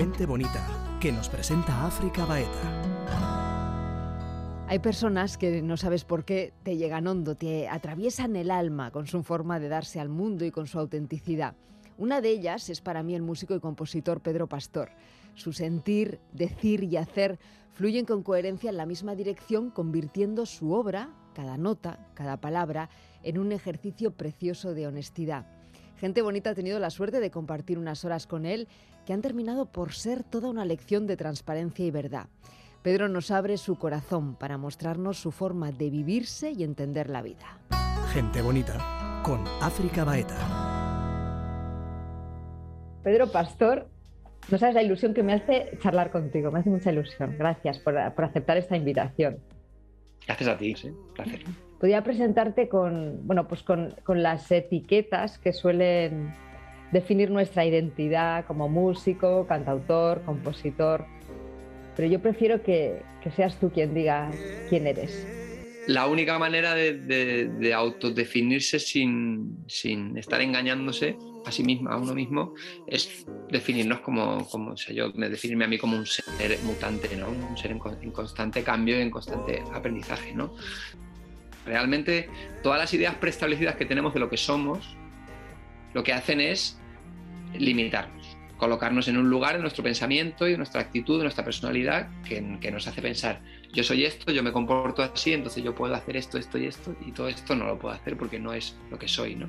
Gente bonita que nos presenta África Baeta. Hay personas que no sabes por qué te llegan hondo, te atraviesan el alma con su forma de darse al mundo y con su autenticidad. Una de ellas es para mí el músico y compositor Pedro Pastor. Su sentir, decir y hacer fluyen con coherencia en la misma dirección, convirtiendo su obra, cada nota, cada palabra, en un ejercicio precioso de honestidad. Gente bonita ha tenido la suerte de compartir unas horas con él que han terminado por ser toda una lección de transparencia y verdad. Pedro nos abre su corazón para mostrarnos su forma de vivirse y entender la vida. Gente bonita con África Baeta. Pedro Pastor, no sabes la ilusión que me hace charlar contigo, me hace mucha ilusión. Gracias por, aceptar esta invitación. Gracias a ti, sí, placer. Podría presentarte con, bueno, pues con, con las etiquetas que suelen definir nuestra identidad como músico, cantautor, compositor, pero yo prefiero que, que seas tú quien diga quién eres. La única manera de, de, autodefinirse sin, sin, estar engañándose a sí mismo, a uno mismo, es definirnos como, como o sea, yo me definirme a mí como un ser mutante, ¿no? un ser en, en constante cambio y en constante aprendizaje. ¿no? Realmente todas las ideas preestablecidas que tenemos de lo que somos, lo que hacen es limitarnos, colocarnos en un lugar en nuestro pensamiento y en nuestra actitud, en nuestra personalidad, que, nos hace pensar, yo soy esto, yo me comporto así, entonces yo puedo hacer esto, esto y esto, y todo esto no lo puedo hacer porque no es lo que soy. ¿no?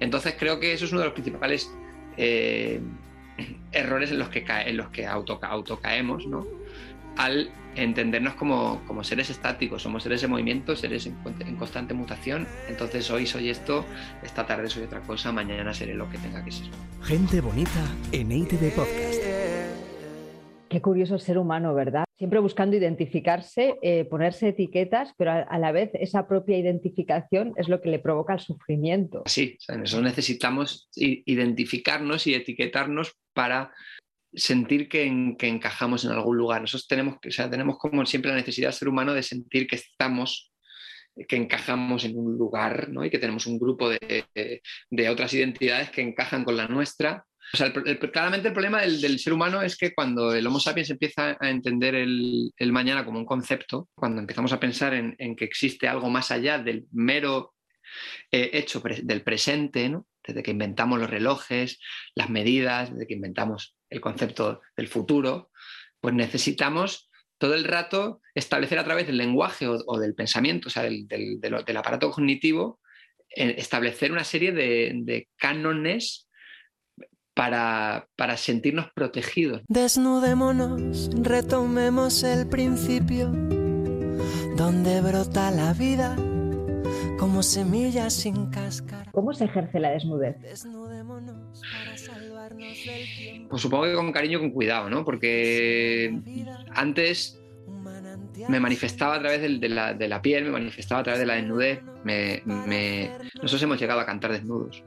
Entonces creo que eso es uno de los principales eh, errores en los que, en los que auto, autocaemos, ¿no? Al entendernos como, como, seres estáticos, somos seres en movimiento, seres en, en, constante mutación, entonces hoy soy esto, esta tarde soy otra cosa, mañana seré lo que tenga que ser. Gente bonita en ITV Podcast. Qué curioso el ser humano, ¿verdad? Siempre buscando identificarse, eh, ponerse etiquetas, pero a, a, la vez esa propia identificación es lo que le provoca el sufrimiento. Sí, en eso necesitamos identificarnos y etiquetarnos para sentir que, encajamos en algún lugar. Nosotros tenemos, o sea, tenemos como siempre la necesidad del ser humano de sentir que estamos, que encajamos en un lugar, ¿no? Y que tenemos un grupo de, de, otras identidades que encajan con la nuestra. Claramente el problema del, ser humano es que cuando el Homo sapiens empieza a entender el, mañana como un concepto, cuando empezamos a pensar en, en, que existe algo más allá del mero eh, hecho del presente, ¿no? Desde que inventamos los relojes, las medidas, desde que inventamos el concepto del futuro, pues necesitamos todo el rato establecer a través del lenguaje o, del pensamiento, o sea, del, aparato cognitivo, eh, establecer una serie de, cánones para, para, sentirnos protegidos. Desnudémonos, retomemos el principio, donde brota la vida como semillas sin cáscara. ¿Cómo se ejerce la desnudez? Pues supongo que con cariño, con cuidado, ¿no? Porque antes me manifestaba a través de, la, piel, me manifestaba a través de la desnudez. Nosotros hemos llegado a cantar desnudos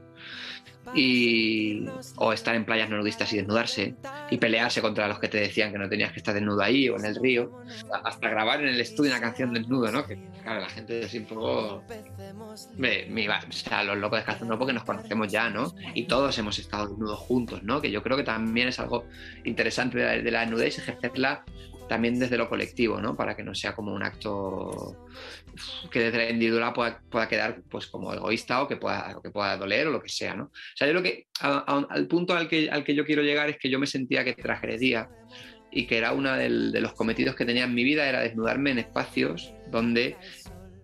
y, o estar en playas nudistas y desnudarse y pelearse contra los que te decían que no tenías que estar desnudo ahí o en el río, hasta grabar en el estudio una canción desnudo, ¿no? Que claro, la gente es un poco... Me, o sea, los locos no porque nos conocemos ya, ¿no? Y todos hemos estado desnudos juntos, ¿no? Que yo creo que también es algo interesante de la, de la desnudez, ejercerla también desde lo colectivo, ¿no? Para que no sea como un acto que desde la individual pueda, pueda quedar pues como egoísta o que pueda, que pueda doler o lo que sea, ¿no? O lo que, al punto al que, al que yo quiero llegar es que yo me sentía que transgredía y que era uno de los cometidos que tenía en mi vida, era desnudarme en espacios donde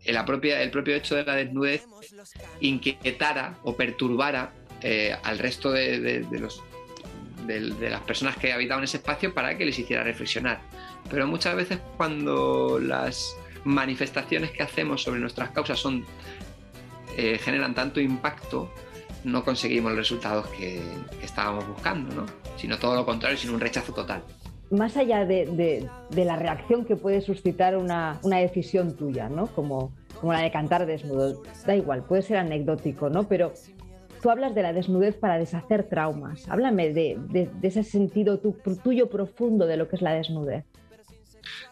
la propia, el propio hecho de la desnudez inquietara o perturbara eh, al resto de, los, de, las personas que habitaban ese espacio para que les hiciera reflexionar. Pero muchas veces cuando las manifestaciones que hacemos sobre nuestras causas eh, generan tanto impacto, no conseguimos los resultados que, estábamos buscando, ¿no? sino todo lo contrario, sino un rechazo total. Más allá de, la reacción que puede suscitar una, decisión tuya, ¿no? como, como la de cantar desnudo, da igual, puede ser anecdótico, ¿no? pero tú hablas de la desnudez para deshacer traumas. Háblame de, ese sentido tuyo profundo de lo que es la desnudez.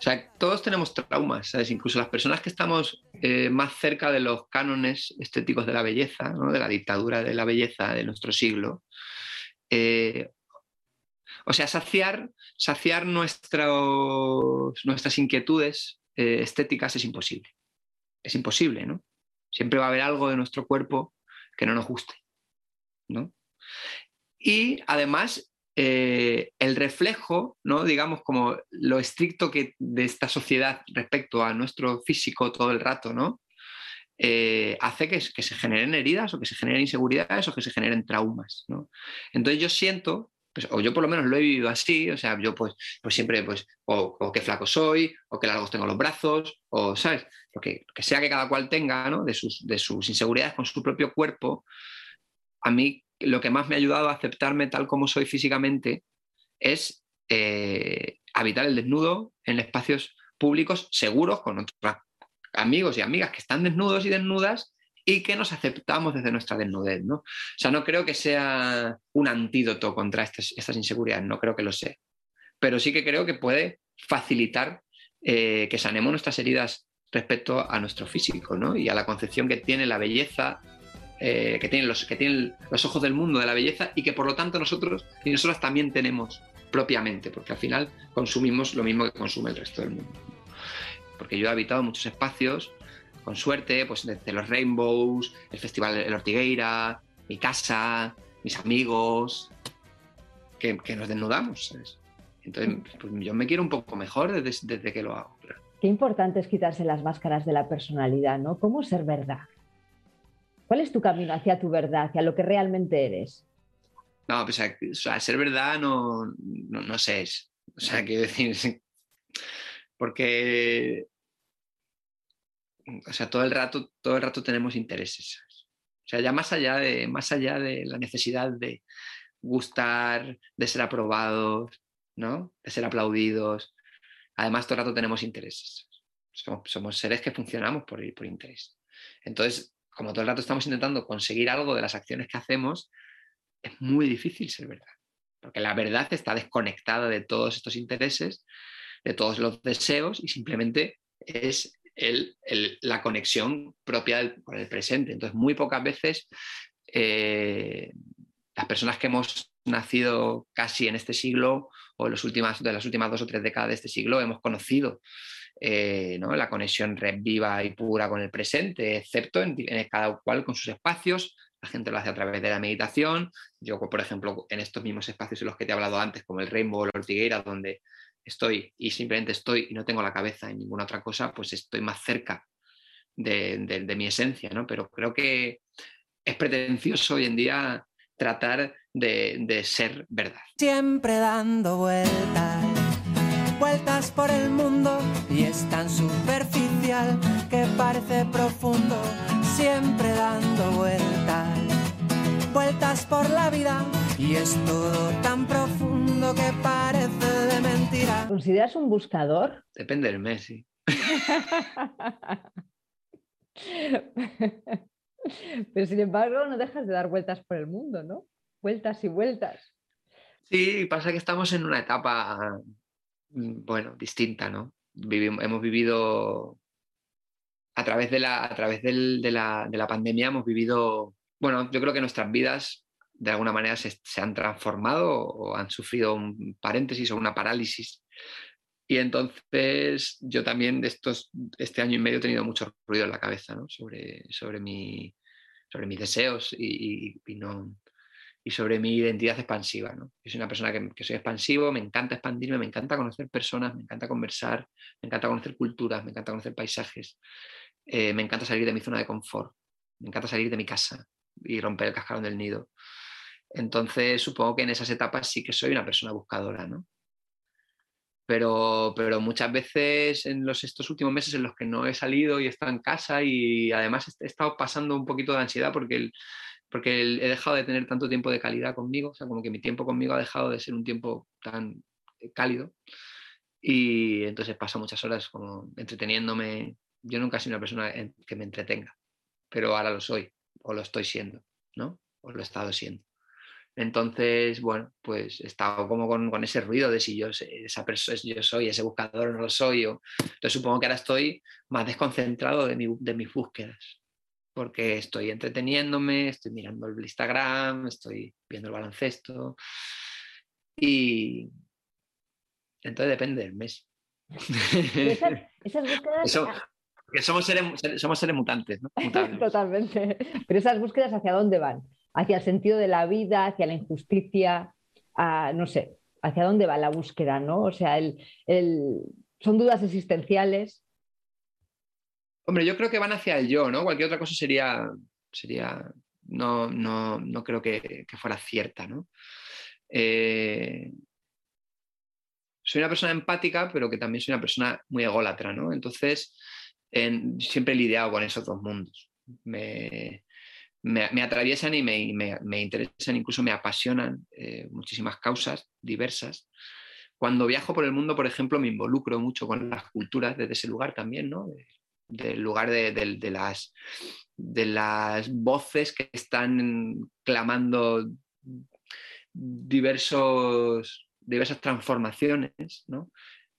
O sea, todos tenemos traumas, ¿sabes? Incluso las personas que estamos eh, más cerca de los cánones estéticos de la belleza, ¿no? de la dictadura de la belleza de nuestro siglo, eh, O sea, saciar, saciar nuestras inquietudes eh, estéticas es imposible. Es imposible, ¿no? Siempre va a haber algo de nuestro cuerpo que no nos guste, ¿no? Y además, eh, el reflejo, ¿no? digamos, como lo estricto que de esta sociedad respecto a nuestro físico todo el rato, ¿no? Eh, hace que, que, se generen heridas o que se generen inseguridades o que se generen traumas. ¿no? Entonces yo siento, pues, o yo por lo menos lo he vivido así, o sea, yo pues, pues siempre, pues, o, o qué flaco soy, o qué largos tengo los brazos, o, ¿sabes? Lo que, que sea que cada cual tenga, ¿no? De sus, de sus inseguridades con su propio cuerpo, a mí lo que más me ha ayudado a aceptarme tal como soy físicamente es eh, habitar el desnudo en espacios públicos seguros con otros amigos y amigas que están desnudos y desnudas y que nos aceptamos desde nuestra desnudez. ¿no? O sea, no creo que sea un antídoto contra estas, inseguridades, no creo que lo sea. Pero sí que creo que puede facilitar eh, que sanemos nuestras heridas respecto a nuestro físico ¿no? y a la concepción que tiene la belleza eh, que, tienen los, que tienen los ojos del mundo de la belleza y que por lo tanto nosotros y nosotras también tenemos propiamente, porque al final consumimos lo mismo que consume el resto del mundo. Porque yo he habitado muchos espacios, con suerte, pues desde los Rainbows, el Festival El Ortigueira, mi casa, mis amigos, que, que nos desnudamos. Entonces, pues yo me quiero un poco mejor desde, desde que lo hago. Qué importante es quitarse las máscaras de la personalidad, ¿no? ¿Cómo ser verdad? ¿Cuál es tu camino hacia tu verdad, hacia lo que realmente eres? No, pues sea, ser verdad no, no, no sé. O sea, quiero decir, porque o sea, todo el rato, todo el rato tenemos intereses. O sea, ya más allá de, más allá de la necesidad de gustar, de ser aprobados, ¿no? De ser aplaudidos. Además, todo el rato tenemos intereses. Somos, somos seres que funcionamos por, por interés. Entonces, como todo el rato estamos intentando conseguir algo de las acciones que hacemos, es muy difícil ser verdad. Porque la verdad está desconectada de todos estos intereses, de todos los deseos y simplemente es el, el, la conexión propia del, con el presente. Entonces, muy pocas veces eh, las personas que hemos nacido casi en este siglo o en los últimas, de las últimas dos o tres décadas de este siglo hemos conocido eh, ¿no? la conexión viva y pura con el presente, excepto en, cada cual con sus espacios. La gente lo hace a través de la meditación. Yo, por ejemplo, en estos mismos espacios en los que te he hablado antes, como el Rainbow o la Ortigueira, donde estoy y simplemente estoy y no tengo la cabeza en ninguna otra cosa, pues estoy más cerca de mi esencia, ¿no? Pero creo que es pretencioso hoy en día tratar de, de ser verdad. Siempre dando vueltas vueltas por el mundo y es tan superficial que parece profundo, siempre dando vueltas, vueltas por la vida y es todo tan profundo que parece de mentira. ¿Consideras un buscador? Depende del mes, sí. Pero sin embargo no dejas de dar vueltas por el mundo, ¿no? Vueltas y vueltas. Sí, pasa que estamos en una etapa bueno, distinta, ¿no? Hemos vivido a través, de la, a través de, la, de, la, pandemia, hemos vivido, bueno, yo creo que nuestras vidas de alguna manera se, se, han transformado o han sufrido un paréntesis o una parálisis. Y entonces yo también de estos, este año y medio he tenido mucho ruido en la cabeza ¿no? sobre, sobre, mi, sobre mis deseos y, y, y no, y sobre mi identidad expansiva. ¿no? Yo soy una persona que, que, soy expansivo, me encanta expandirme, me encanta conocer personas, me encanta conversar, me encanta conocer culturas, me encanta conocer paisajes, eh, me encanta salir de mi zona de confort, me encanta salir de mi casa y romper el cascarón del nido. Entonces supongo que en esas etapas sí que soy una persona buscadora, ¿no? Pero, pero muchas veces en los, estos últimos meses en los que no he salido y he estado en casa y además he estado pasando un poquito de ansiedad porque el, porque he dejado de tener tanto tiempo de calidad conmigo, o sea, como que mi tiempo conmigo ha dejado de ser un tiempo tan eh, cálido y entonces paso muchas horas como entreteniéndome. Yo nunca he sido una persona que me entretenga, pero ahora lo soy, o lo estoy siendo, ¿no? O lo he estado siendo. Entonces, bueno, pues he estado como con, ese ruido de si yo, esa persona, yo soy ese buscador o no lo soy. O... Entonces supongo que ahora estoy más desconcentrado de mis búsquedas porque estoy entreteniéndome, estoy mirando el Instagram, estoy viendo el baloncesto Y entonces depende del mes. Esas, esas búsquedas... Eso- Porque somos seres, somos seres mutantes, ¿no? Mutables. Totalmente. Pero esas búsquedas hacia dónde van? Hacia el sentido de la vida, hacia la injusticia, a, no sé, hacia dónde va la búsqueda, ¿no? O sea, el, el- son dudas existenciales. Hombre, yo creo que van hacia el yo, ¿no? Cualquier otra cosa sería, sería, no, no, no creo que, que fuera cierta, ¿no? Eh, soy una persona empática, pero que también soy una persona muy ególatra, ¿no? Entonces, en- siempre he lidiado con esos dos mundos. Me, me- atraviesan y me, y me- me interesan, incluso me apasionan eh, muchísimas causas diversas. Cuando viajo por el mundo, por ejemplo, me involucro mucho con las culturas desde ese lugar también, ¿no? De- del lugar de, de- las, de las voces que están clamando diversos, diversas transformaciones, ¿no?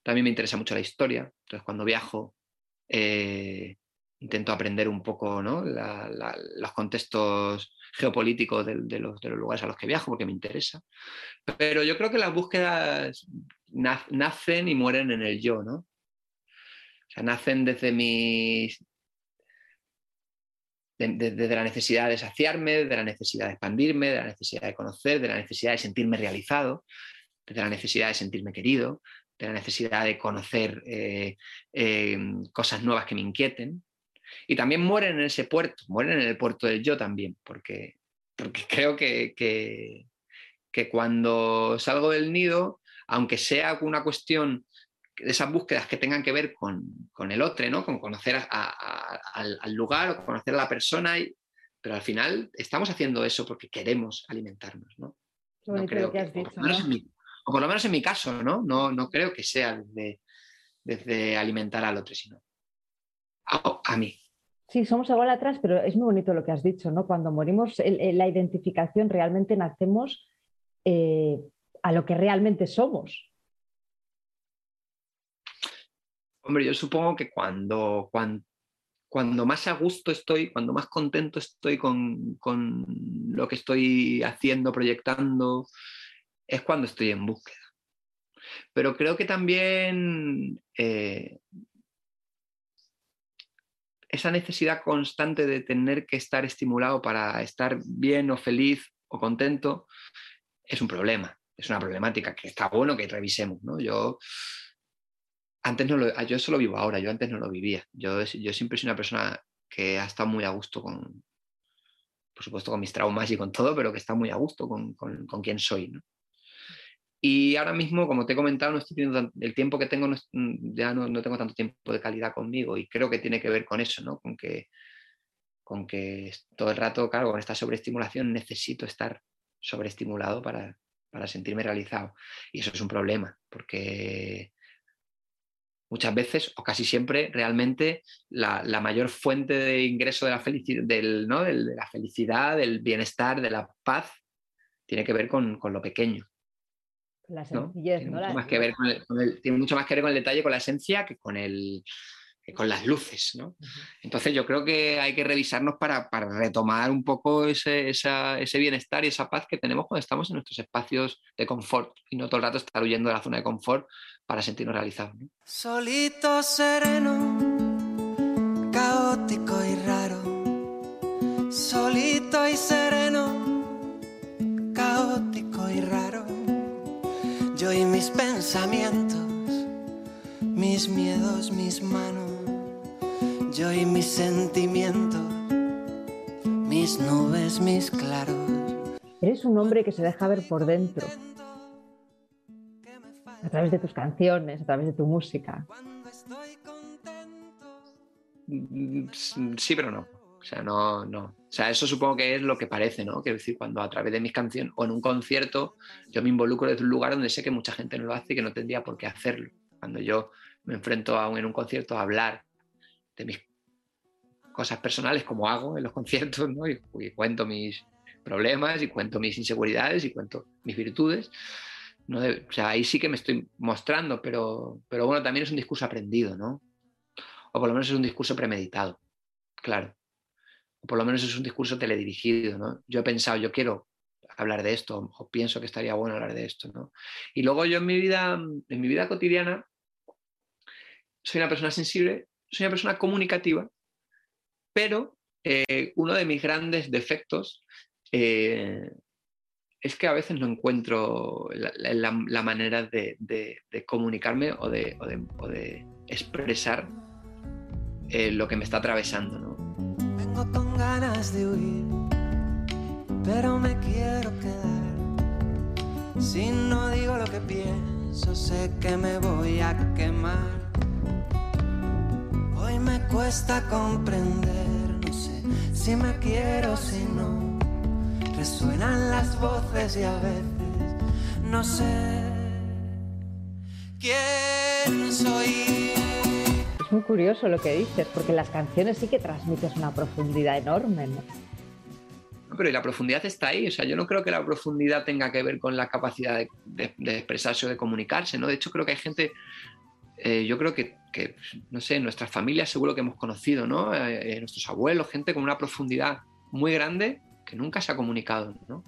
También me interesa mucho la historia, entonces cuando viajo eh, intento aprender un poco ¿no? Los contextos geopolíticos de, los, de los lugares a los que viajo porque me interesa. Pero yo creo que las búsquedas na- nacen y mueren en el yo, ¿no? Nacen desde mis... de- de- Desde la necesidad de saciarme, de la necesidad de expandirme, de la necesidad de conocer, de la necesidad de sentirme realizado, de la necesidad de sentirme querido, de la necesidad de conocer eh, eh, cosas nuevas que me inquieten. Y también mueren en ese puerto, mueren en el puerto del yo también, porque, porque creo que, que, cuando salgo del nido, aunque sea una cuestión esas búsquedas que tengan que ver con, con el otro, ¿no? con conocer a- a- al, al lugar o conocer a la persona, y- pero al final estamos haciendo eso porque queremos alimentarnos. ¿no? No creo que has dicho. o por lo menos en mi caso, ¿no? No, no creo que sea desde, desde alimentar al otro, sino a, a mí. Sí, somos atrás, pero es muy bonito lo que has dicho, ¿no? Cuando morimos, el- el- la identificación realmente nacemos eh, a lo que realmente somos. Hombre, yo supongo que cuando, cuan- cuando, más a gusto estoy, cuando más contento estoy con, con lo que estoy haciendo, proyectando, es cuando estoy en búsqueda. Pero creo que también eh, esa necesidad constante de tener que estar estimulado para estar bien o feliz o contento es un problema, es una problemática que está bueno que revisemos. ¿no? Yo antes no lo, yo eso lo vivo ahora, yo antes no lo vivía. Yo, yo siempre soy una persona que ha estado muy a gusto con, por supuesto, con mis traumas y con todo, pero que está muy a gusto con, con, con quien soy. ¿no? Y ahora mismo, como te he comentado, no estoy teniendo el tiempo que tengo, no mm, ya no, no tengo tanto tiempo de calidad conmigo y creo que tiene que ver con eso, ¿no? Con que, con que todo el rato, claro, con esta sobreestimulación necesito estar sobreestimulado para, para sentirme realizado. Y eso es un problema, porque muchas veces, o casi siempre, realmente la, la mayor fuente de ingreso de la, del, ¿no? de la felicidad, del bienestar, de la paz, tiene que ver con, con lo pequeño. La ¿no? sencillez, Tiene, ¿no? mucho La- más que ver con el, con el- tiene mucho más que ver con el detalle, con la esencia, que con, el, que con las luces. ¿no? Entonces yo creo que hay que revisarnos para, para retomar un poco ese, esa- ese bienestar y esa paz que tenemos cuando estamos en nuestros espacios de confort y no todo el rato estar huyendo de la zona de confort para sentirnos realizados. ¿no? Solito, sereno, caótico y raro. Solito y sereno, caótico y raro. Yo y mis pensamientos, mis miedos, mis manos. Yo y mis sentimientos, mis nubes, mis claros. Eres un hombre que se deja ver por dentro, través de tus canciones, a través de tu música. Sí, pero no. O sea, no, no. O sea, eso supongo que es lo que parece, ¿no? Quiero decir, cuando a través de mis canciones o en un concierto yo me involucro desde un lugar donde sé que mucha gente no lo hace y que no tendría por qué hacerlo. Cuando yo me enfrento a un- en un concierto a hablar de mis cosas personales, como hago en los conciertos, ¿no? Y, y cuento mis problemas y cuento mis inseguridades y cuento mis virtudes. Ahí sí que me estoy mostrando, pero, pero bueno, también es un discurso aprendido, ¿no? O por lo menos es un discurso premeditado, claro. O por lo menos es un discurso teledirigido, ¿no? Yo he pensado, yo quiero hablar de esto o pienso que estaría bueno hablar de esto. ¿no? Y luego yo en mi vida, en mi vida cotidiana, soy una persona sensible, soy una persona comunicativa, pero eh, uno de mis grandes defectos eh, es que a veces no encuentro la, manera de, comunicarme o de, de, expresar eh, lo que me está atravesando. ¿no? Vengo con ganas de huir, pero me quiero quedar. Si no digo lo que pienso, sé que me voy a quemar. Hoy me cuesta comprender, no sé si me quiero o si no suenan las voces y a veces no sé quién soy. Es muy curioso lo que dices, porque las canciones sí que transmites una profundidad enorme, ¿no? pero la profundidad está ahí. O sea, yo no creo que la profundidad tenga que ver con la capacidad de, expresarse o de comunicarse, ¿no? De hecho, creo que hay gente, eh, yo creo que, no sé, en nuestras familias seguro que hemos conocido, ¿no? Eh, nuestros abuelos, gente con una profundidad muy grande que nunca se ha comunicado, ¿no?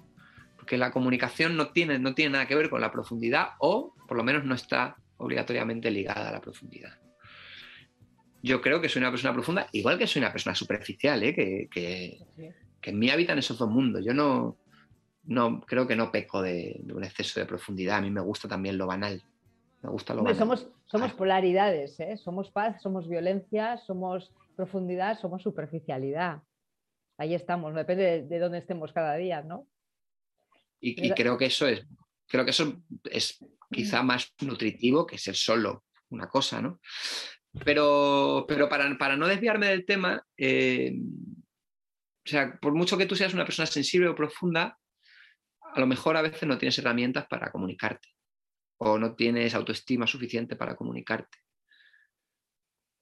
Porque la comunicación no tiene, no tiene nada que ver con la profundidad o por lo menos no está obligatoriamente ligada a la profundidad. Yo creo que soy una persona profunda, igual que soy una persona superficial, ¿eh? que, que, en mí habitan esos dos mundos. Yo no, no creo que no peco de, un exceso de profundidad. A mí me gusta también lo banal. Me gusta lo banal. Somos, somos ah. polaridades, ¿eh? somos paz, somos violencia, somos profundidad, somos superficialidad ahí estamos, depende de, dónde estemos cada día, ¿no? Y, creo que eso es, creo que eso es quizá más nutritivo que ser solo una cosa, ¿no? Pero, pero para, para no desviarme del tema, eh, o sea, por mucho que tú seas una persona sensible o profunda, a lo mejor a veces no tienes herramientas para comunicarte o no tienes autoestima suficiente para comunicarte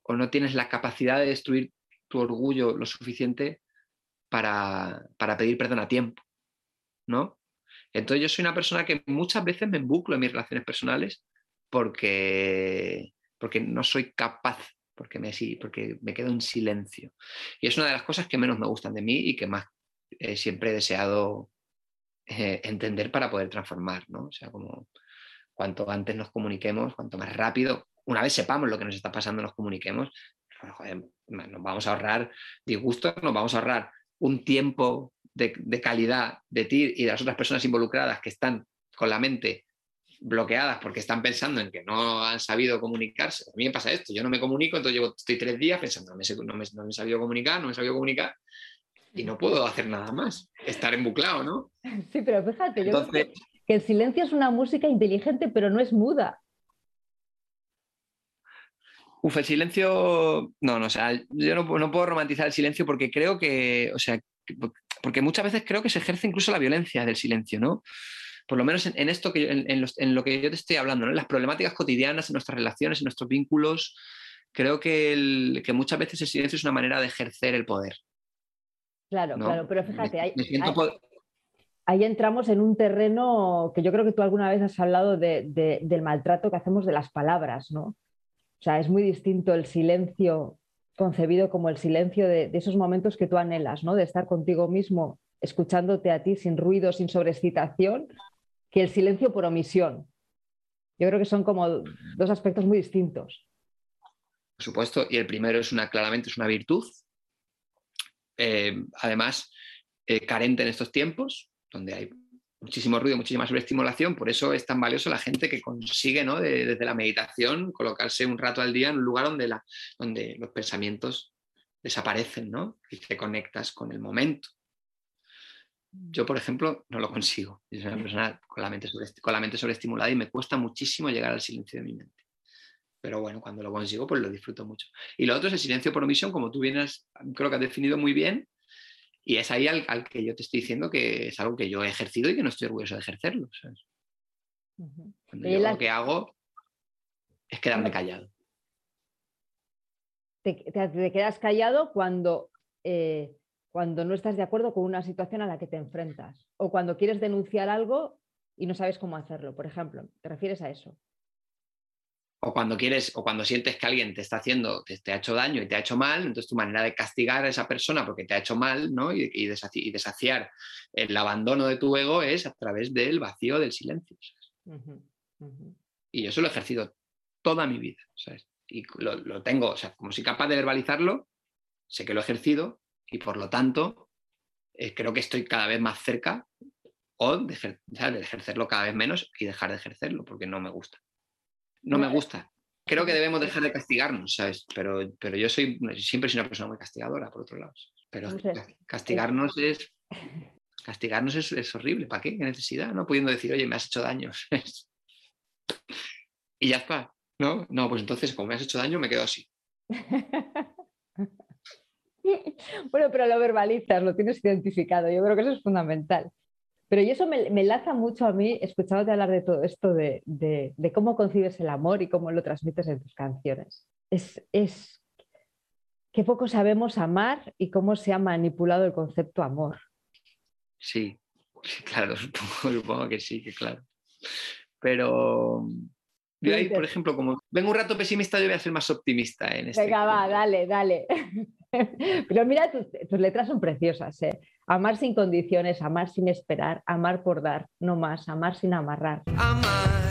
o no tienes la capacidad de destruir tu orgullo lo suficiente para, pedir perdón a tiempo, ¿no? Entonces yo soy una persona que muchas veces me embuclo en mis relaciones personales porque, porque no soy capaz, porque me, porque me quedo en silencio. Y es una de las cosas que menos me gustan de mí y que más eh, siempre he deseado eh, entender para poder transformar, ¿no? O sea, como cuanto antes nos comuniquemos, cuanto más rápido, una vez sepamos lo que nos está pasando, nos comuniquemos, nos vamos a ahorrar disgustos, nos vamos a ahorrar un tiempo de, calidad de ti y de las otras personas involucradas que están con la mente bloqueadas porque están pensando en que no han sabido comunicarse. A mí me pasa esto, yo no me comunico, entonces llevo, estoy tres días pensando, no me, no me he sabido comunicar, no me he sabido comunicar y no puedo hacer nada más, estar embuclado, ¿no? Sí, pero fíjate, yo creo que el silencio es una música inteligente, pero no es muda. Uf, el silencio, no, no, o sea, yo no, puedo romantizar el silencio porque creo que, o sea, porque muchas veces creo que se ejerce incluso la violencia del silencio, ¿no? Por lo menos en, esto que en, lo que yo te estoy hablando, ¿no? En las problemáticas cotidianas, en nuestras relaciones, en nuestros vínculos, creo que, que muchas veces el silencio es una manera de ejercer el poder. Claro, claro, pero fíjate, ahí, entramos en un terreno que yo creo que tú alguna vez has hablado del maltrato que hacemos de las palabras, ¿no? O sea, es muy distinto el silencio concebido como el silencio de, esos momentos que tú anhelas, ¿no? De estar contigo mismo, escuchándote a ti sin ruido, sin sobreexcitación, que el silencio por omisión. Yo creo que son como dos aspectos muy distintos. Por supuesto, y el primero es una, claramente es una virtud. Eh, además, eh, carente en estos tiempos, donde hay muchísimo ruido, muchísima sobreestimulación, por eso es tan valioso la gente que consigue ¿no? desde la meditación colocarse un rato al día en un lugar donde, la, donde los pensamientos desaparecen ¿no? y te conectas con el momento. Yo, por ejemplo, no lo consigo. Yo soy una persona con la, mente con la mente sobreestimulada y me cuesta muchísimo llegar al silencio de mi mente. Pero bueno, cuando lo consigo, pues lo disfruto mucho. Y lo otro es el silencio por omisión, como tú vienes, creo que has definido muy bien, y es ahí al, que yo te estoy diciendo que es algo que yo he ejercido y que no estoy orgulloso de ejercerlo. lo que hago es quedarme callado. Te, quedas callado cuando, eh, cuando no estás de acuerdo con una situación a la que te enfrentas o cuando quieres denunciar algo y no sabes cómo hacerlo, por ejemplo. ¿Te refieres a eso? O cuando quieres, o cuando sientes que alguien te está haciendo, te, te, ha hecho daño y te ha hecho mal, entonces tu manera de castigar a esa persona porque te ha hecho mal, ¿no? Y, y, desaci y desaciar el abandono de tu ego es a través del vacío del silencio. Uh -huh, uh -huh. Y yo eso lo he ejercido toda mi vida, ¿sabes? Y lo, lo, tengo, o sea, como soy capaz de verbalizarlo, sé que lo he ejercido y por lo tanto eh, creo que estoy cada vez más cerca o de ejercerlo cada vez menos y dejar de ejercerlo porque no me gusta no me gusta. Creo que debemos dejar de castigarnos, ¿sabes? Pero, pero yo soy, siempre soy una persona muy castigadora, por otro lado. Pero castigarnos es, castigarnos es, es horrible. ¿Para qué? ¿Qué necesidad? No pudiendo decir, oye, me has hecho daño. y ya está. ¿No? No, pues entonces, como me has hecho daño, me quedo así. bueno, pero lo verbalizas, lo tienes identificado. Yo creo que eso es fundamental. Pero y eso me, me, enlaza mucho a mí, escuchándote hablar de todo esto, de, de, de, cómo concibes el amor y cómo lo transmites en tus canciones. Es, es que poco sabemos amar y cómo se ha manipulado el concepto amor. Sí, claro, supongo, supongo que sí, que claro. Pero yo ahí, por ejemplo, como vengo un rato pesimista, yo voy a ser más optimista en este. Venga, va, dale, dale. Pero mira, tus, tus letras son preciosas, ¿eh? Amar sin condiciones, amar sin esperar, amar por dar, no más, amar sin amarrar. Amar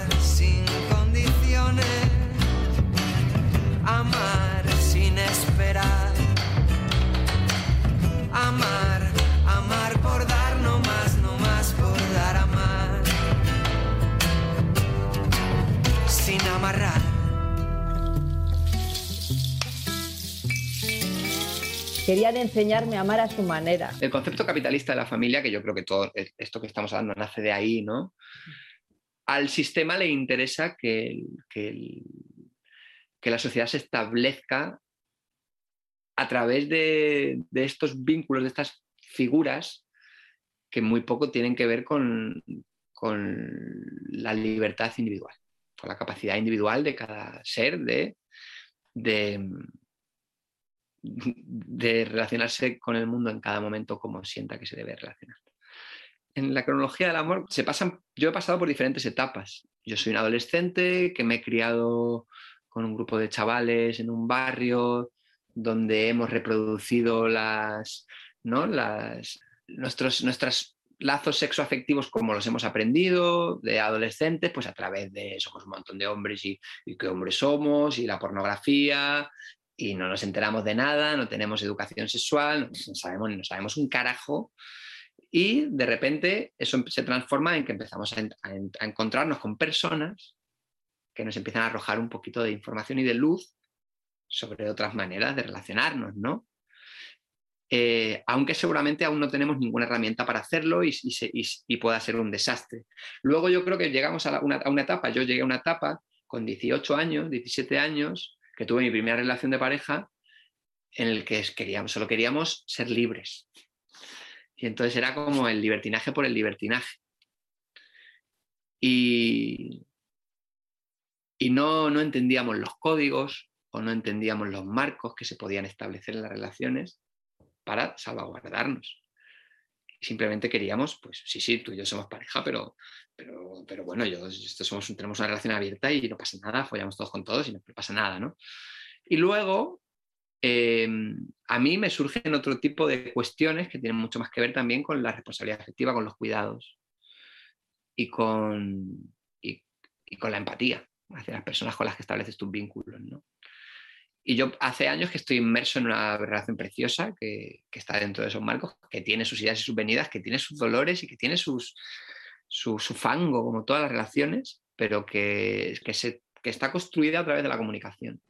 Querían enseñarme a amar a su manera. El concepto capitalista de la familia, que yo creo que todo esto que estamos hablando nace de ahí, ¿no? Al sistema le interesa que, la sociedad se establezca a través de, de, estos vínculos, de estas figuras que muy poco tienen que ver con, con la libertad individual, con la capacidad individual de cada ser de, de de relacionarse con el mundo en cada momento como sienta que se debe relacionar. En la cronología del amor se pasan, yo he pasado por diferentes etapas. Yo soy un adolescente que me he criado con un grupo de chavales en un barrio donde hemos reproducido las, ¿no? las, nuestros, nuestros lazos sexoafectivos como los hemos aprendido de adolescentes, pues a través de somos un montón de hombres y, y qué hombres somos, y la pornografía, y no nos enteramos de nada, no tenemos educación sexual, no sabemos, no sabemos un carajo. Y de repente eso se transforma en que empezamos a, encontrarnos con personas que nos empiezan a arrojar un poquito de información y de luz sobre otras maneras de relacionarnos, ¿no? Eh, aunque seguramente aún no tenemos ninguna herramienta para hacerlo y, pueda ser un desastre. Luego yo creo que llegamos a, una, a una etapa, yo llegué a una etapa con 18 años, 17 años, que tuve mi primera relación de pareja en el que queríamos, solo queríamos ser libres. Y entonces era como el libertinaje por el libertinaje. Y, y no, no entendíamos los códigos o no entendíamos los marcos que se podían establecer en las relaciones para salvaguardarnos. Simplemente queríamos, pues sí, sí, tú y yo somos pareja, pero, pero, pero bueno, yo, esto somos, tenemos una relación abierta y no pasa nada, follamos todos con todos y no pasa nada, ¿no? Y luego, eh, a mí me surgen otro tipo de cuestiones que tienen mucho más que ver también con la responsabilidad afectiva, con los cuidados y con, y, y con la empatía hacia las personas con las que estableces tus vínculos, ¿no? Y yo hace años que estoy inmerso en una relación preciosa que, que, está dentro de esos marcos, que tiene sus ideas y sus venidas, que tiene sus dolores y que tiene sus, su, su fango, como todas las relaciones, pero que, que, se, que, está construida a través de la comunicación.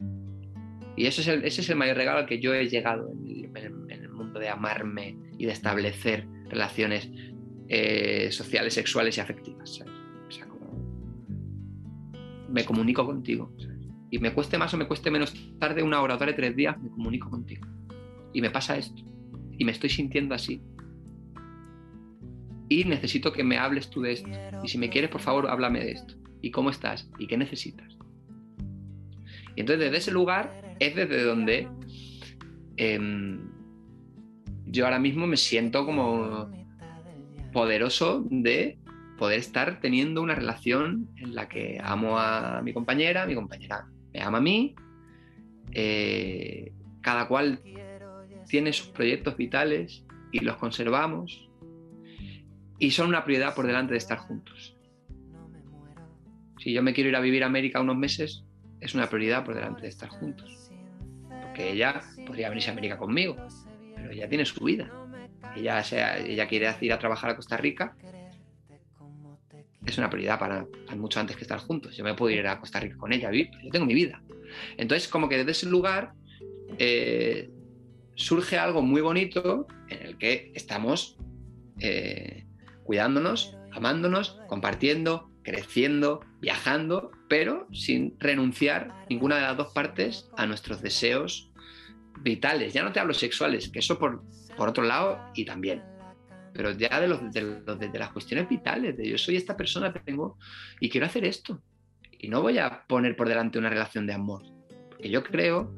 Y ese es el, ese es el mayor regalo al que yo he llegado en el, en el mundo de amarme y de establecer relaciones eh, sociales, sexuales y afectivas. ¿sabes? O sea, como me comunico contigo. ¿sabes? Y me cueste más o me cueste menos tarde, una hora, tarde, tres días, me comunico contigo. Y me pasa esto. Y me estoy sintiendo así. Y necesito que me hables tú de esto. Y si me quieres, por favor, háblame de esto. ¿Y cómo estás? ¿Y qué necesitas? Y entonces desde ese lugar es desde donde eh, yo ahora mismo me siento como poderoso de poder estar teniendo una relación en la que amo a mi compañera, mi compañera me ama a mí, eh, cada cual tiene sus proyectos vitales y los conservamos y son una prioridad por delante de estar juntos. Si yo me quiero ir a vivir a América unos meses, es una prioridad por delante de estar juntos. Porque ella podría venirse a América conmigo, pero ella tiene su vida. Ella, sea, ella quiere ir a trabajar a Costa Rica. Es una prioridad para, mucho antes que estar juntos. Yo me puedo ir a Costa Rica con ella, vivir, yo tengo mi vida. Entonces, como que desde ese lugar eh, surge algo muy bonito en el que estamos eh, cuidándonos, amándonos, compartiendo, creciendo, viajando, pero sin renunciar ninguna de las dos partes a nuestros deseos vitales. Ya no te hablo sexuales, que eso por, por otro lado y también. Pero ya de, los, de, las cuestiones vitales, de yo soy esta persona, tengo y quiero hacer esto. Y no voy a poner por delante una relación de amor. Porque yo creo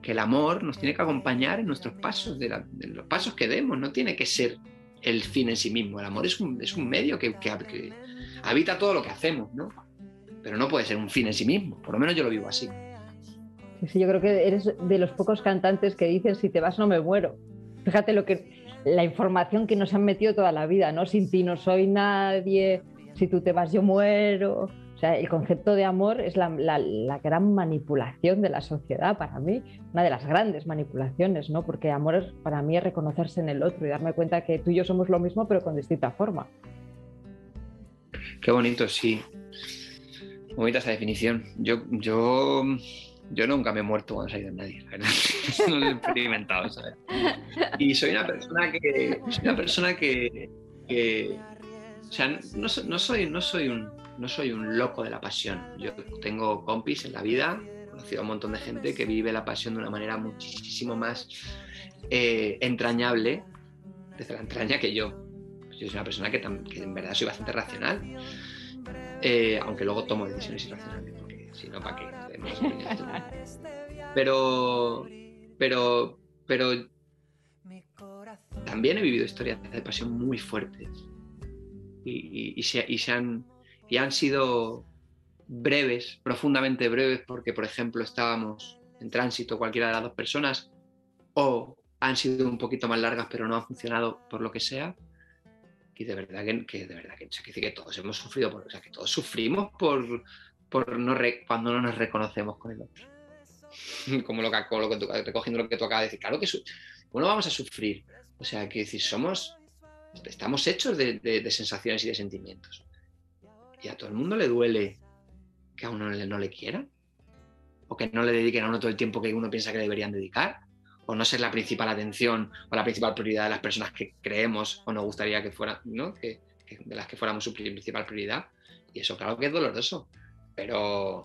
que el amor nos tiene que acompañar en nuestros pasos, de, los pasos que demos, no tiene que ser el fin en sí mismo. El amor es un, es un medio que, que, habita todo lo que hacemos, ¿no? Pero no puede ser un fin en sí mismo, por lo menos yo lo vivo así. Sí, yo creo que eres de los pocos cantantes que dicen si te vas no me muero. Fíjate lo que la información que nos han metido toda la vida, ¿no? Sin ti no soy nadie, si tú te vas yo muero sea, el concepto de amor es la, gran manipulación de la sociedad para mí, una de las grandes manipulaciones, ¿no? Porque amor para mí es reconocerse en el otro y darme cuenta que tú y yo somos lo mismo, pero con distinta forma. Qué bonito, sí. Bonita esa definición. Yo, yo, yo nunca me he muerto cuando he salido nadie, verdad. no lo he experimentado, ¿sabes? Y soy una persona que. Soy una persona que. o sea, no, soy, no soy un no soy un loco de la pasión. Yo tengo compis en la vida, he conocido a un montón de gente que vive la pasión de una manera muchísimo más eh, entrañable desde la entraña que yo. Yo soy una persona que, en verdad soy bastante racional, eh, aunque luego tomo decisiones irracionales, porque si no, ¿para qué? Pero, pero, pero también he vivido historias de pasión muy fuertes y se, han, y han sido breves, profundamente breves, porque por ejemplo estábamos en tránsito cualquiera de las dos personas, o han sido un poquito más largas pero no han funcionado por lo que sea. Y de verdad que, de verdad que, que todos hemos sufrido, por, o sea, que todos sufrimos por, por no cuando no nos reconocemos con el otro. Como lo que, que recogiendo lo que tú acabas de decir. Claro que bueno, vamos a sufrir. O sea, que decir, somos, estamos hechos de, de sensaciones y de sentimientos y a todo el mundo le duele que a uno no le quiera o que no le dediquen a uno todo el tiempo que uno piensa que deberían dedicar o no ser la principal atención o la principal prioridad de las personas que creemos o nos gustaría que fueran, ¿no? De las que fuéramos su principal prioridad. Y eso claro que es doloroso, pero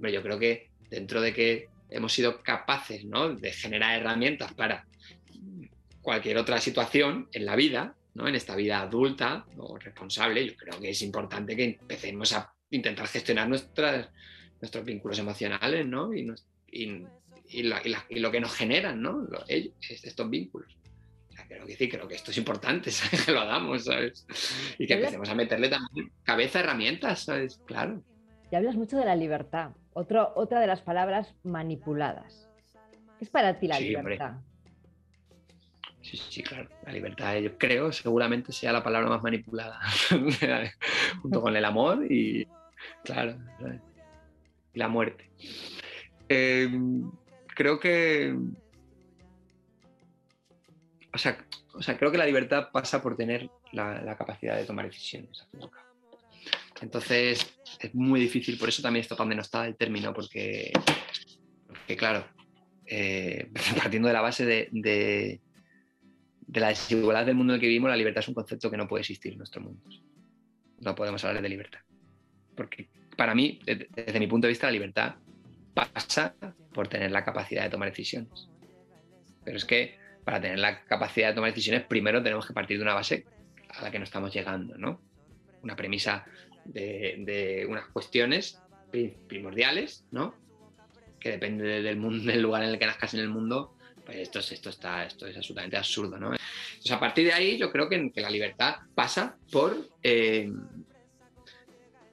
yo creo que dentro de que hemos sido capaces ¿no? de generar herramientas para cualquier otra situación en la vida, en esta vida adulta o responsable, yo creo que es importante que empecemos a intentar gestionar nuestras, nuestros vínculos emocionales ¿no? y, y, lo que nos generan ¿no? estos vínculos. creo, que sí, creo que esto es importante, que lo hagamos, ¿sabes? Y que empecemos a meterle también cabeza herramientas, ¿sabes? Claro. Y hablas mucho de la libertad, Otro, otra de las palabras manipuladas. ¿Qué es para ti la libertad? Sí, sí, claro. La libertad, yo creo, seguramente sea la palabra más manipulada, junto con el amor y, claro, la muerte. Em, creo que, o sea, o sea, creo que la libertad pasa por tener la, capacidad de tomar decisiones. Entonces, es muy difícil, por eso también está tan denostada el término, porque, claro, eh, partiendo de la base de de la desigualdad del mundo en el que vivimos, la libertad es un concepto que no puede existir en nuestro mundo. No podemos hablar de libertad. Porque para mí, desde mi punto de vista, la libertad pasa por tener la capacidad de tomar decisiones. Pero es que para tener la capacidad de tomar decisiones, primero tenemos que partir de una base a la que no estamos llegando, ¿no? Una premisa de, unas cuestiones primordiales, ¿no? Que depende del, mundo, del lugar en el que nazcas en el mundo, pues esto es, esto está, esto es absolutamente absurdo, ¿no? Entonces, a partir de ahí, yo creo que, la libertad pasa por, eh,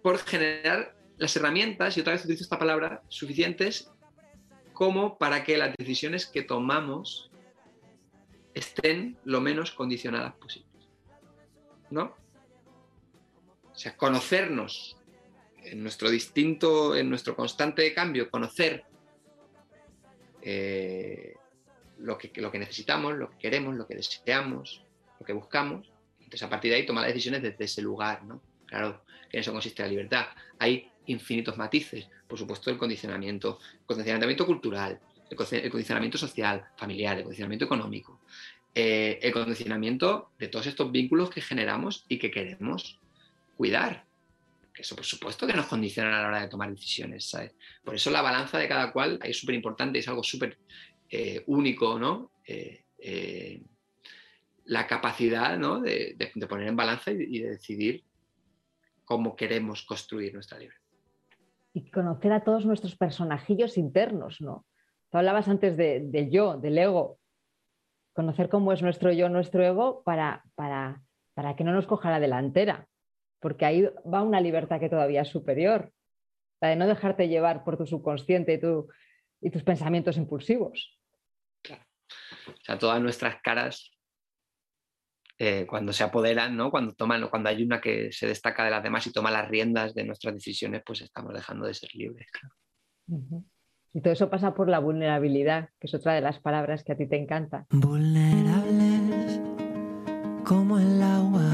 por generar las herramientas, y otra vez utilizo esta palabra, suficientes como para que las decisiones que tomamos estén lo menos condicionadas posibles. ¿No? O sea, conocernos en nuestro distinto, en nuestro constante cambio, conocer eh, lo, que, lo que necesitamos, lo que queremos, lo que deseamos, lo que buscamos. Entonces, a partir de ahí, tomar decisiones desde ese lugar, ¿no? Claro, en eso consiste la libertad. Hay infinitos matices. Por supuesto, el condicionamiento, el condicionamiento cultural, el condicionamiento social, familiar, el condicionamiento económico, eh, el condicionamiento de todos estos vínculos que generamos y que queremos cuidar. Eso, por supuesto, que nos condiciona a la hora de tomar decisiones. Por eso la balanza de cada cual es súper importante, es algo súper eh, único, ¿no? Eh, la capacidad ¿no? de, poner en balanza y de decidir cómo queremos construir nuestra libertad y conocer a todos nuestros personajillos internos, ¿no? Tú hablabas antes del yo, del ego. Conocer cómo es nuestro yo, nuestro ego, para, para, para que no nos coja la delantera, porque ahí va una libertad que todavía es superior, la de no dejarte llevar por tu subconsciente y, tu, y tus pensamientos impulsivos. Claro. O sea, todas nuestras caras eh, cuando se apoderan, ¿no? cuando, toman, cuando hay una que se destaca de las demás y toma las riendas de nuestras decisiones, pues estamos dejando de ser libres. Y todo eso pasa por la vulnerabilidad, que es otra de las palabras que a ti te encanta. Vulnerables como el agua.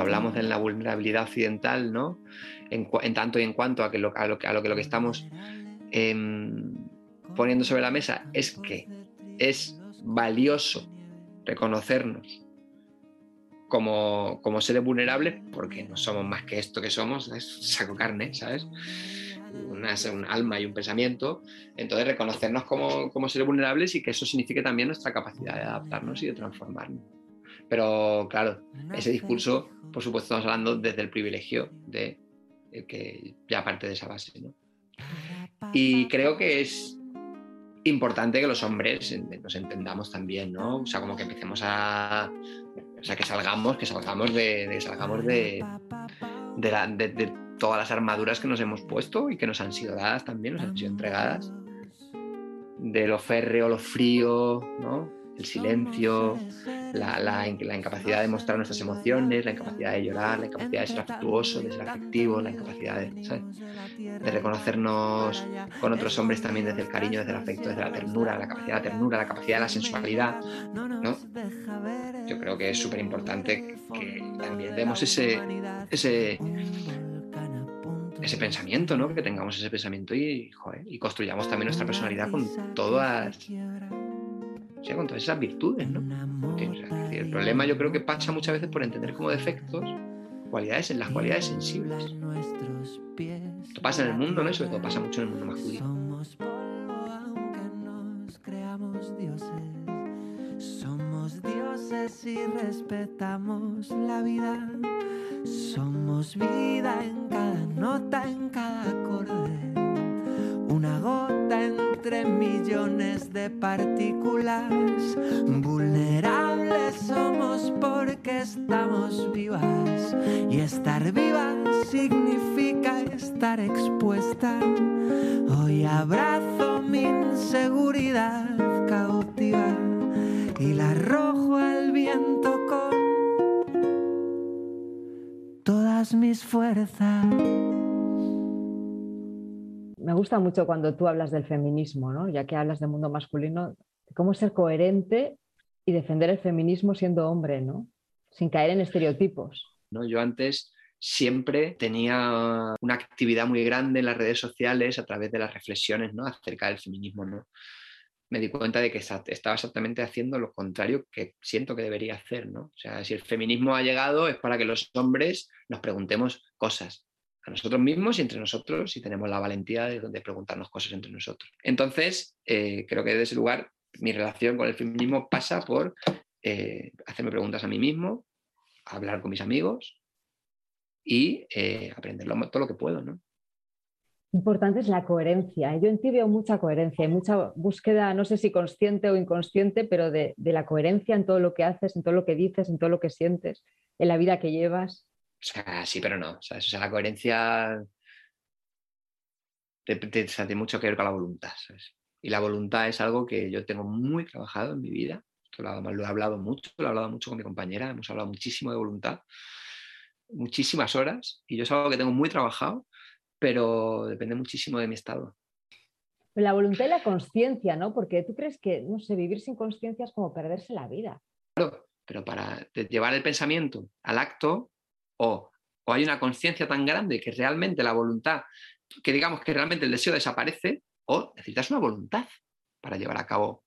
Hablamos de la vulnerabilidad occidental, ¿no? En, tanto y en cuanto a, que lo, a, lo, a lo que lo que estamos em, poniendo sobre la mesa es que es valioso reconocernos como, como seres vulnerables, porque no somos más que esto que somos, es saco carne, ¿sabes? Una, un alma y un pensamiento. Entonces, reconocernos como, como seres vulnerables y que eso signifique también nuestra capacidad de adaptarnos y de transformarnos. Pero claro, ese discurso, por supuesto, estamos hablando desde el privilegio de, que ya parte de esa base. ¿no? Y creo que es importante que los hombres nos entendamos también, ¿no? O sea, como que empecemos a. O sea, que salgamos, que salgamos de. salgamos de, de, todas las armaduras que nos hemos puesto y que nos han sido dadas también, nos han sido entregadas. De lo férreo, lo frío, ¿no? El silencio, la, incapacidad de mostrar nuestras emociones, la incapacidad de llorar, la incapacidad de ser afectuoso, de ser afectivo, la incapacidad de, reconocernos con otros hombres también desde el cariño, desde el afecto, desde la ternura, la capacidad de la ternura, la capacidad de la sensualidad. ¿no? Yo creo que es súper importante que también demos ese, ese, ese pensamiento, ¿no? que tengamos ese pensamiento y, y construyamos también nuestra personalidad con todas con todas esas virtudes, ¿no? el problema yo creo que pasa muchas veces por entender como defectos cualidades en las cualidades sensibles. Esto pasa en el mundo, ¿no? Y sobre todo pasa mucho en el mundo masculino. Somos dioses y respetamos la vida. Somos vida en cada nota, en cada acorde. Una gota en entre millones de partículas. Vulnerables somos porque estamos vivas. Y estar viva significa estar expuesta. Hoy abrazo mi inseguridad cautiva y la arrojo al viento con todas mis fuerzas me gusta mucho cuando tú hablas del feminismo, ¿no? ya que hablas del mundo masculino, cómo ser coherente y defender el feminismo siendo hombre, ¿no? sin caer en estereotipos. ¿No? Yo antes siempre tenía una actividad muy grande en las redes sociales a través de las reflexiones ¿no? acerca del feminismo. ¿no? Me di cuenta de que estaba exactamente haciendo lo contrario que siento que debería hacer. ¿no? O sea, si el feminismo ha llegado es para que los hombres nos preguntemos cosas, nosotros mismos y entre nosotros y tenemos la valentía de, preguntarnos cosas entre nosotros. Entonces, eh, creo que desde ese lugar mi relación con el feminismo pasa por eh, hacerme preguntas a mí mismo, hablar con mis amigos y eh, aprender todo lo que puedo. ¿no? Importante es la coherencia. Yo en ti veo mucha coherencia y mucha búsqueda, no sé si consciente o inconsciente, pero de la coherencia en todo lo que haces, en todo lo que dices, en todo lo que sientes, en la vida que llevas. Sea, sí, pero no. O sea, la coherencia tiene mucho que ver con la voluntad. Y la voluntad es algo que yo tengo muy trabajado en mi vida. Esto lo, lo he hablado mucho, lo he hablado mucho con mi compañera, hemos hablado muchísimo de voluntad, muchísimas horas, y yo es algo que tengo muy trabajado, pero depende muchísimo de mi estado. La voluntad y la conciencia, ¿no? Porque tú crees que, no sé, vivir sin conciencia es como perderse la vida. Claro, pero para llevar el pensamiento al acto, o, o hay una conciencia tan grande que realmente la voluntad, que digamos que realmente el deseo desaparece, o necesitas una voluntad para llevar a cabo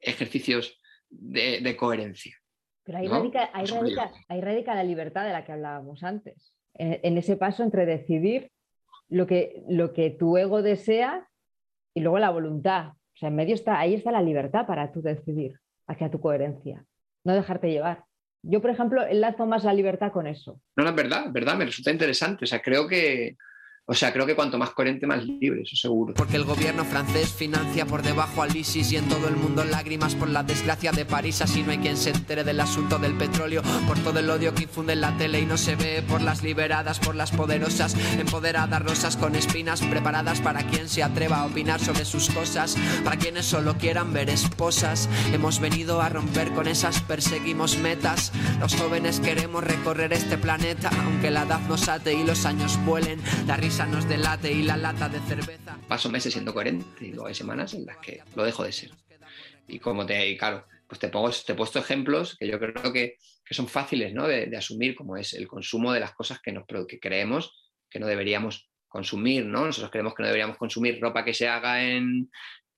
ejercicios de, coherencia. Pero ahí, radica, la libertad de la que hablábamos antes. En, ese paso entre decidir lo que, lo que tu ego desea y luego la voluntad. O sea, en medio está, ahí está la libertad para tú decidir hacia tu coherencia, no dejarte llevar. Yo, por ejemplo, enlazo más la libertad con eso. No, no, es verdad, verdad, me resulta interesante. O sea, creo que, o sea, creo que cuanto más coherente, más libre, eso seguro. Porque el gobierno francés financia por debajo al ISIS y en todo el mundo lágrimas por la desgracia de París. Así no hay quien se entere del asunto del petróleo. Por todo el odio que infunde en la tele y no se ve. Por las liberadas, por las poderosas. Empoderadas rosas con espinas preparadas para quien se atreva a opinar sobre sus cosas. Para quienes solo quieran ver esposas. Hemos venido a romper con esas, perseguimos metas. Los jóvenes queremos recorrer este planeta. Aunque la edad nos ate y los años vuelen. La risa nos delate y la lata de cerveza. Paso meses siendo coherente y luego hay semanas en las que lo dejo de ser. Y como te, y claro, pues te, pongo, te he puesto ejemplos que yo creo que, que son fáciles ¿no? de, asumir, como es el consumo de las cosas que, nos, que creemos que no deberíamos consumir, ¿no? Nosotros creemos que no deberíamos consumir ropa que se haga en,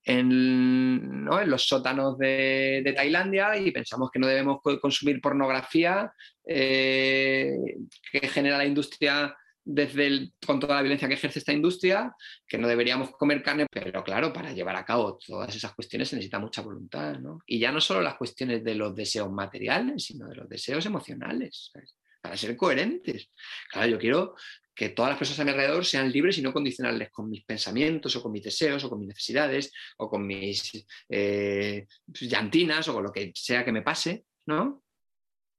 en, ¿no? en los sótanos de, de, Tailandia y pensamos que no debemos consumir pornografía eh, que genera la industria desde el, con toda la violencia que ejerce esta industria, que no deberíamos comer carne, pero claro, para llevar a cabo todas esas cuestiones se necesita mucha voluntad, ¿no? Y ya no solo las cuestiones de los deseos materiales, sino de los deseos emocionales, para ser coherentes. Claro, yo quiero que todas las personas a mi alrededor sean libres y no condicionarles con mis pensamientos o con mis deseos o con mis necesidades o con mis eh, llantinas o con lo que sea que me pase, ¿no?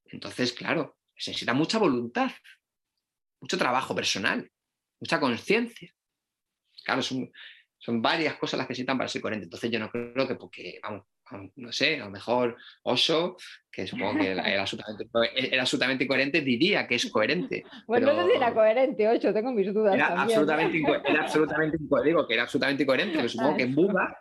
Entonces, claro, se necesita mucha voluntad mucho trabajo personal, mucha conciencia. Claro, son, son varias cosas las que necesitan para ser coherente. Entonces yo no creo que porque, vamos, no sé, a lo mejor Oso, que supongo que era absolutamente, era absolutamente coherente, diría que es coherente. Bueno, no sé si era coherente, Ocho, tengo mis dudas. Era absolutamente, era absolutamente, digo que era absolutamente coherente, pero supongo que Buda,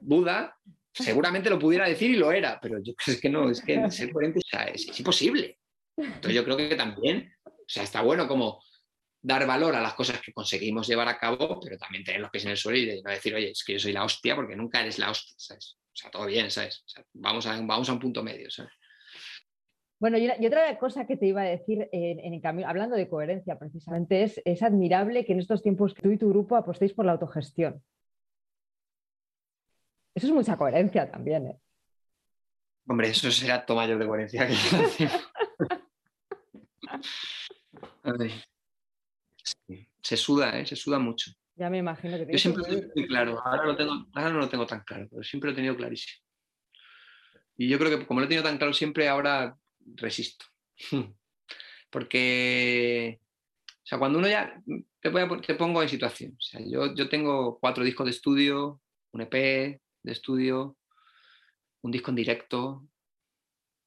Buda seguramente lo pudiera decir y lo era, pero yo creo que no, es que ser coherente es, es imposible. Entonces yo creo que también o sea, está bueno como dar valor a las cosas que conseguimos llevar a cabo, pero también tener los pies en el suelo y no decir, oye, es que yo soy la hostia porque nunca eres la hostia, ¿sabes? O sea, todo bien, ¿sabes? vamos, a, vamos a un punto medio, ¿sabes? Bueno, y, otra cosa que te iba a decir, en, el cambio, hablando de coherencia precisamente, es, es admirable que en estos tiempos tú y tu grupo apostéis por la autogestión. Eso es mucha coherencia también, ¿eh? Hombre, eso será todo mayor de coherencia que Se suda, ¿eh? se suda mucho. Ya me imagino que Yo siempre lo tengo muy claro, ahora, lo tengo, ahora no lo tengo tan claro, pero siempre lo he tenido clarísimo. Y yo creo que como lo he tenido tan claro siempre, ahora resisto. Porque, o sea, cuando uno ya, te, te pongo en situación, o sea, yo, yo tengo cuatro discos de estudio, un EP de estudio, un disco en directo,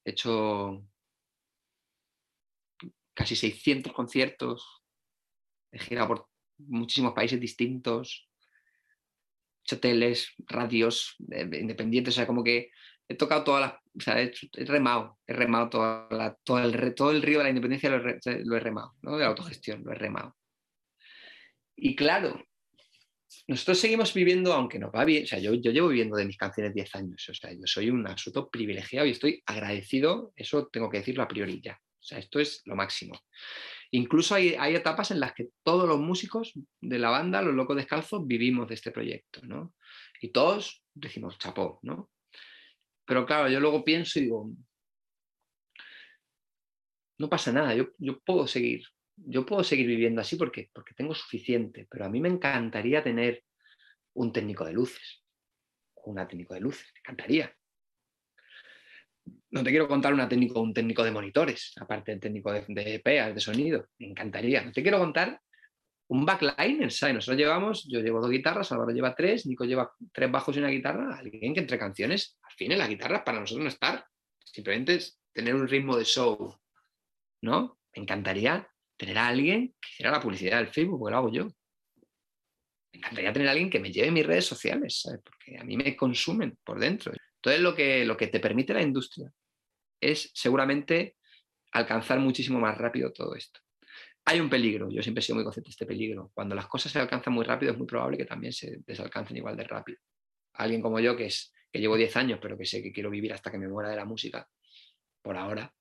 he hecho casi 600 conciertos, he girado por muchísimos países distintos, hoteles, radios independientes, o sea, como que he tocado todas las, o sea, he, remado, he remado toda todo, el, todo el río de la independencia lo he, remado, ¿no? de la autogestión, lo he remado. Y claro, nosotros seguimos viviendo, aunque nos va bien, o sea, yo, yo llevo viviendo de mis canciones 10 años, o sea, yo soy un absoluto privilegiado y estoy agradecido, eso tengo que decirlo a priori ya. O sea, esto es lo máximo. Incluso hay, etapas en las que todos los músicos de la banda, los locos descalzos, vivimos de este proyecto, ¿no? Y todos decimos chapó, ¿no? Pero claro, yo luego pienso y digo, no pasa nada, yo, yo puedo seguir, yo puedo seguir viviendo así porque, porque tengo suficiente, pero a mí me encantaría tener un técnico de luces, una técnico de luces, me encantaría no te quiero contar una técnico, un técnico de monitores, aparte del técnico de, de de sonido, me encantaría. No te quiero contar un backliner, ¿sabes? Nosotros llevamos, yo llevo dos guitarras, Álvaro lleva tres, Nico lleva tres bajos y una guitarra, alguien que entre canciones, al fin la guitarra para nosotros no estar, simplemente es tener un ritmo de show, ¿no? Me encantaría tener a alguien que hiciera la publicidad del Facebook, porque lo hago yo. Me encantaría tener a alguien que me lleve mis redes sociales, ¿sabes? Porque a mí me consumen por dentro. Entonces lo que, lo que te permite la industria es seguramente alcanzar muchísimo más rápido todo esto. Hay un peligro, yo siempre he sido muy consciente de este peligro. Cuando las cosas se alcanzan muy rápido es muy probable que también se desalcancen igual de rápido. Alguien como yo, que, es, que llevo 10 años, pero que sé que quiero vivir hasta que me muera de la música, por ahora,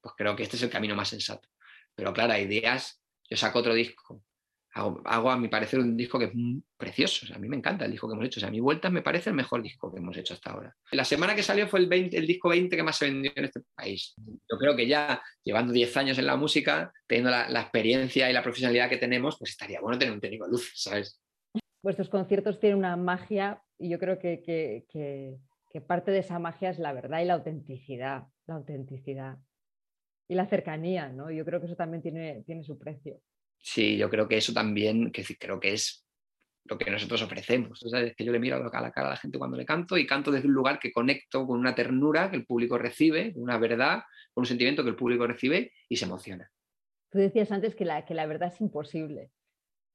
pues creo que este es el camino más sensato. Pero claro, hay días, yo saco otro disco, hago, a mi parecer un disco que es precioso, a mí me encanta el disco que hemos hecho, o sea, a mi vueltas me parece el mejor disco que hemos hecho hasta ahora. La semana que salió fue el, el disco 20 que más se vendió en este país. Yo creo que ya llevando 10 años en la música, teniendo la, experiencia y la profesionalidad que tenemos, pues estaría bueno tener un técnico de luz, ¿sabes? Vuestros conciertos tienen una magia y yo creo que, que, que parte de esa magia es la verdad y la autenticidad, la autenticidad y la cercanía, ¿no? Yo creo que eso también tiene, tiene su precio. Sí, yo creo que eso también, que creo que es lo que nosotros ofrecemos. Es que yo le miro a la cara a la gente cuando le canto y canto desde un lugar que conecto con una ternura que el público recibe, una verdad, con un sentimiento que el público recibe y se emociona. Tú decías antes que la, verdad es imposible.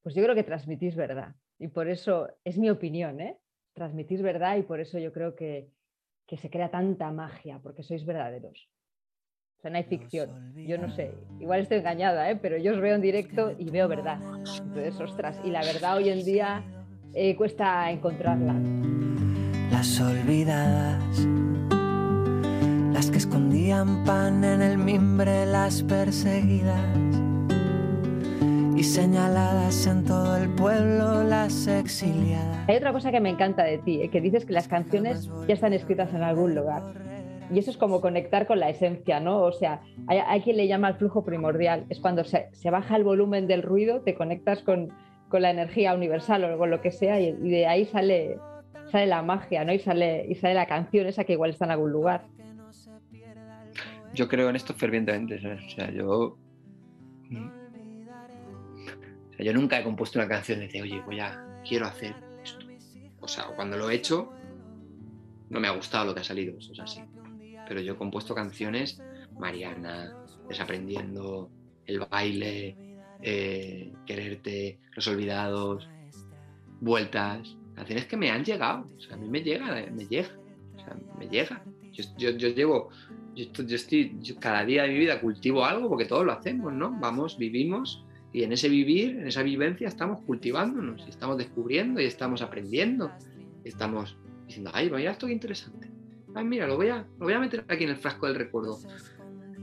Pues yo creo que transmitís verdad. Y por eso, es mi opinión, ¿eh? Transmitís verdad y por eso yo creo que se crea tanta magia, porque sois verdaderos no hay ficción. Yo no sé, igual estoy engañada, ¿eh? pero yo os veo en directo y veo verdad. Entonces, ostras, y la verdad hoy en día eh, cuesta encontrarla. Las olvidadas, las que escondían pan en el mimbre, las perseguidas y señaladas en todo el pueblo las exiliadas. Hay otra cosa que me encanta de ti, ¿eh? que dices que las canciones ya están escritas en algún lugar. Y eso es como conectar con la esencia, ¿no? O sea, hay, quien le llama el flujo primordial. Es cuando se, baja el volumen del ruido, te conectas con, la energía universal o con lo que sea y, de ahí sale, sale la magia, ¿no? Y sale, y sale la canción esa que igual está en algún lugar. Yo creo en esto fervientemente, O sea, yo... yo nunca he compuesto una canción de, oye, voy a, quiero hacer esto. O sea, cuando lo he hecho, no me ha gustado lo que ha salido, eso es así pero yo he compuesto canciones, Mariana, Desaprendiendo, El baile, eh, Quererte, Los olvidados, Vueltas, canciones que me han llegado, o sea, a mí me llega, me llega, me llega. Yo, yo, llevo, yo, estoy, cada día de mi vida cultivo algo porque todos lo hacemos, ¿no? Vamos, vivimos y en ese vivir, en esa vivencia estamos cultivándonos y estamos descubriendo y estamos aprendiendo. Estamos diciendo, ay, vaya, esto qué interesante ay, mira, lo voy, a, lo voy a meter aquí en el frasco del recuerdo.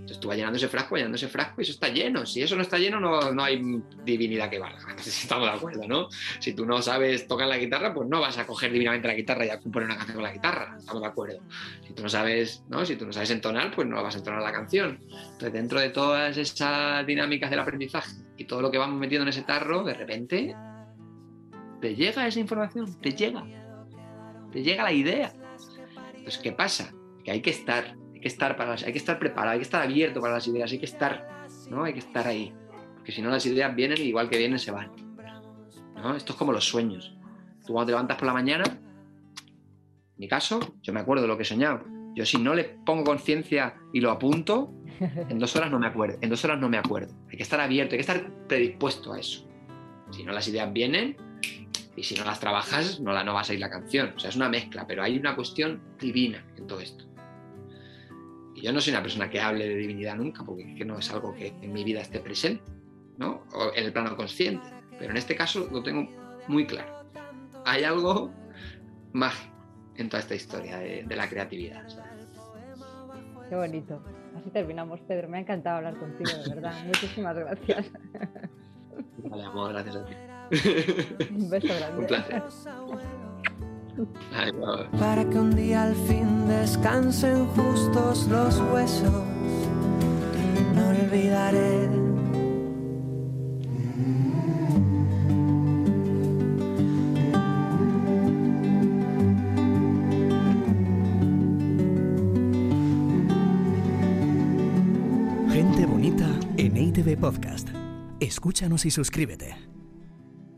Entonces tú vas llenando ese frasco, llenando ese frasco y eso está lleno. Si eso no está lleno, no, no hay divinidad que valga. Estamos de acuerdo, ¿no? Si tú no sabes tocar la guitarra, pues no vas a coger divinamente la guitarra y a componer una canción con la guitarra. Estamos de acuerdo. Si tú no sabes, ¿no? Si tú no sabes entonar, pues no vas a entonar la canción. Entonces, dentro de todas esas dinámicas del aprendizaje y todo lo que vamos metiendo en ese tarro, de repente te llega esa información, te llega. Te llega la idea pues, ¿qué pasa? Que hay que estar, hay que estar, para hay que estar preparado, hay que estar abierto para las ideas, hay que estar, ¿no? Hay que estar ahí. Porque si no, las ideas vienen y igual que vienen, se van. ¿no? Esto es como los sueños. Tú cuando te levantas por la mañana, en mi caso, yo me acuerdo de lo que he soñado. Yo si no le pongo conciencia y lo apunto, en dos horas no me acuerdo. En dos horas no me acuerdo. Hay que estar abierto, hay que estar predispuesto a eso. Si no, las ideas vienen y si no las trabajas no, la, no va a salir la canción. O sea, es una mezcla, pero hay una cuestión divina en todo esto. Y yo no soy una persona que hable de divinidad nunca, porque no es algo que en mi vida esté presente, ¿no? O en el plano consciente. Pero en este caso lo tengo muy claro. Hay algo mágico en toda esta historia de, la creatividad. Qué bonito. Así terminamos, Pedro. Me ha encantado hablar contigo, de verdad. Muchísimas gracias. Vale, amor, gracias a ti. Un placer. Para que un día al fin descansen justos los huesos, no olvidaré. Gente bonita en ITV Podcast. Escúchanos y suscríbete.